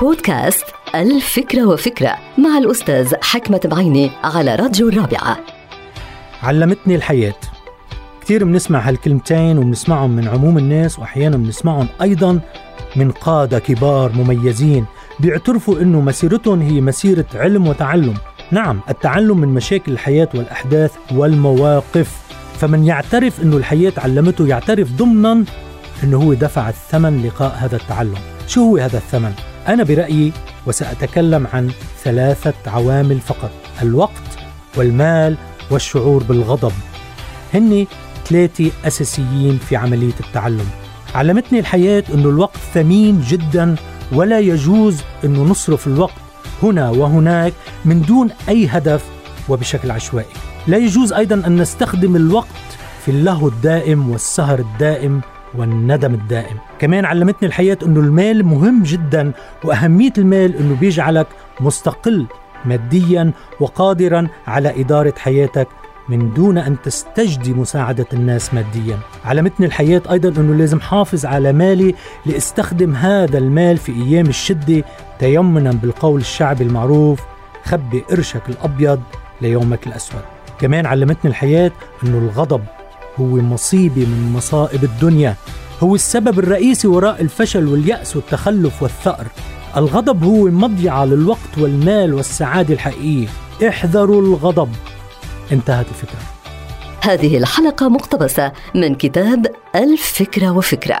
بودكاست الفكرة وفكرة مع الأستاذ حكمة بعيني على راديو الرابعة. علمتني الحياة. كثير بنسمع هالكلمتين وبنسمعهم من عموم الناس وأحيانا بنسمعهم أيضا من قادة كبار مميزين بيعترفوا أنه مسيرتهم هي مسيرة علم وتعلم. نعم التعلم من مشاكل الحياة والأحداث والمواقف. فمن يعترف أنه الحياة علمته يعترف ضمنا أنه هو دفع الثمن لقاء هذا التعلم. شو هو هذا الثمن؟ أنا برأيي وسأتكلم عن ثلاثة عوامل فقط الوقت والمال والشعور بالغضب. هن ثلاثة أساسيين في عملية التعلم. علمتني الحياة أنه الوقت ثمين جدا ولا يجوز أنه نصرف الوقت هنا وهناك من دون أي هدف وبشكل عشوائي. لا يجوز أيضا أن نستخدم الوقت في اللهو الدائم والسهر الدائم والندم الدائم. كمان علمتني الحياة أنه المال مهم جدا وأهمية المال أنه بيجعلك مستقل ماديا وقادرا على إدارة حياتك من دون أن تستجدي مساعدة الناس ماديا. علمتني الحياة أيضا أنه لازم حافظ على مالي لأستخدم هذا المال في أيام الشدة تيمنا بالقول الشعبي المعروف خبي قرشك الأبيض ليومك الأسود كمان علمتني الحياة أنه الغضب هو مصيبة من مصائب الدنيا. هو السبب الرئيسي وراء الفشل واليأس والتخلف والثأر. الغضب هو مضيعة للوقت والمال والسعادة الحقيقية. احذروا الغضب. انتهت الفكرة. هذه الحلقة مقتبسة من كتاب الفكرة وفكرة.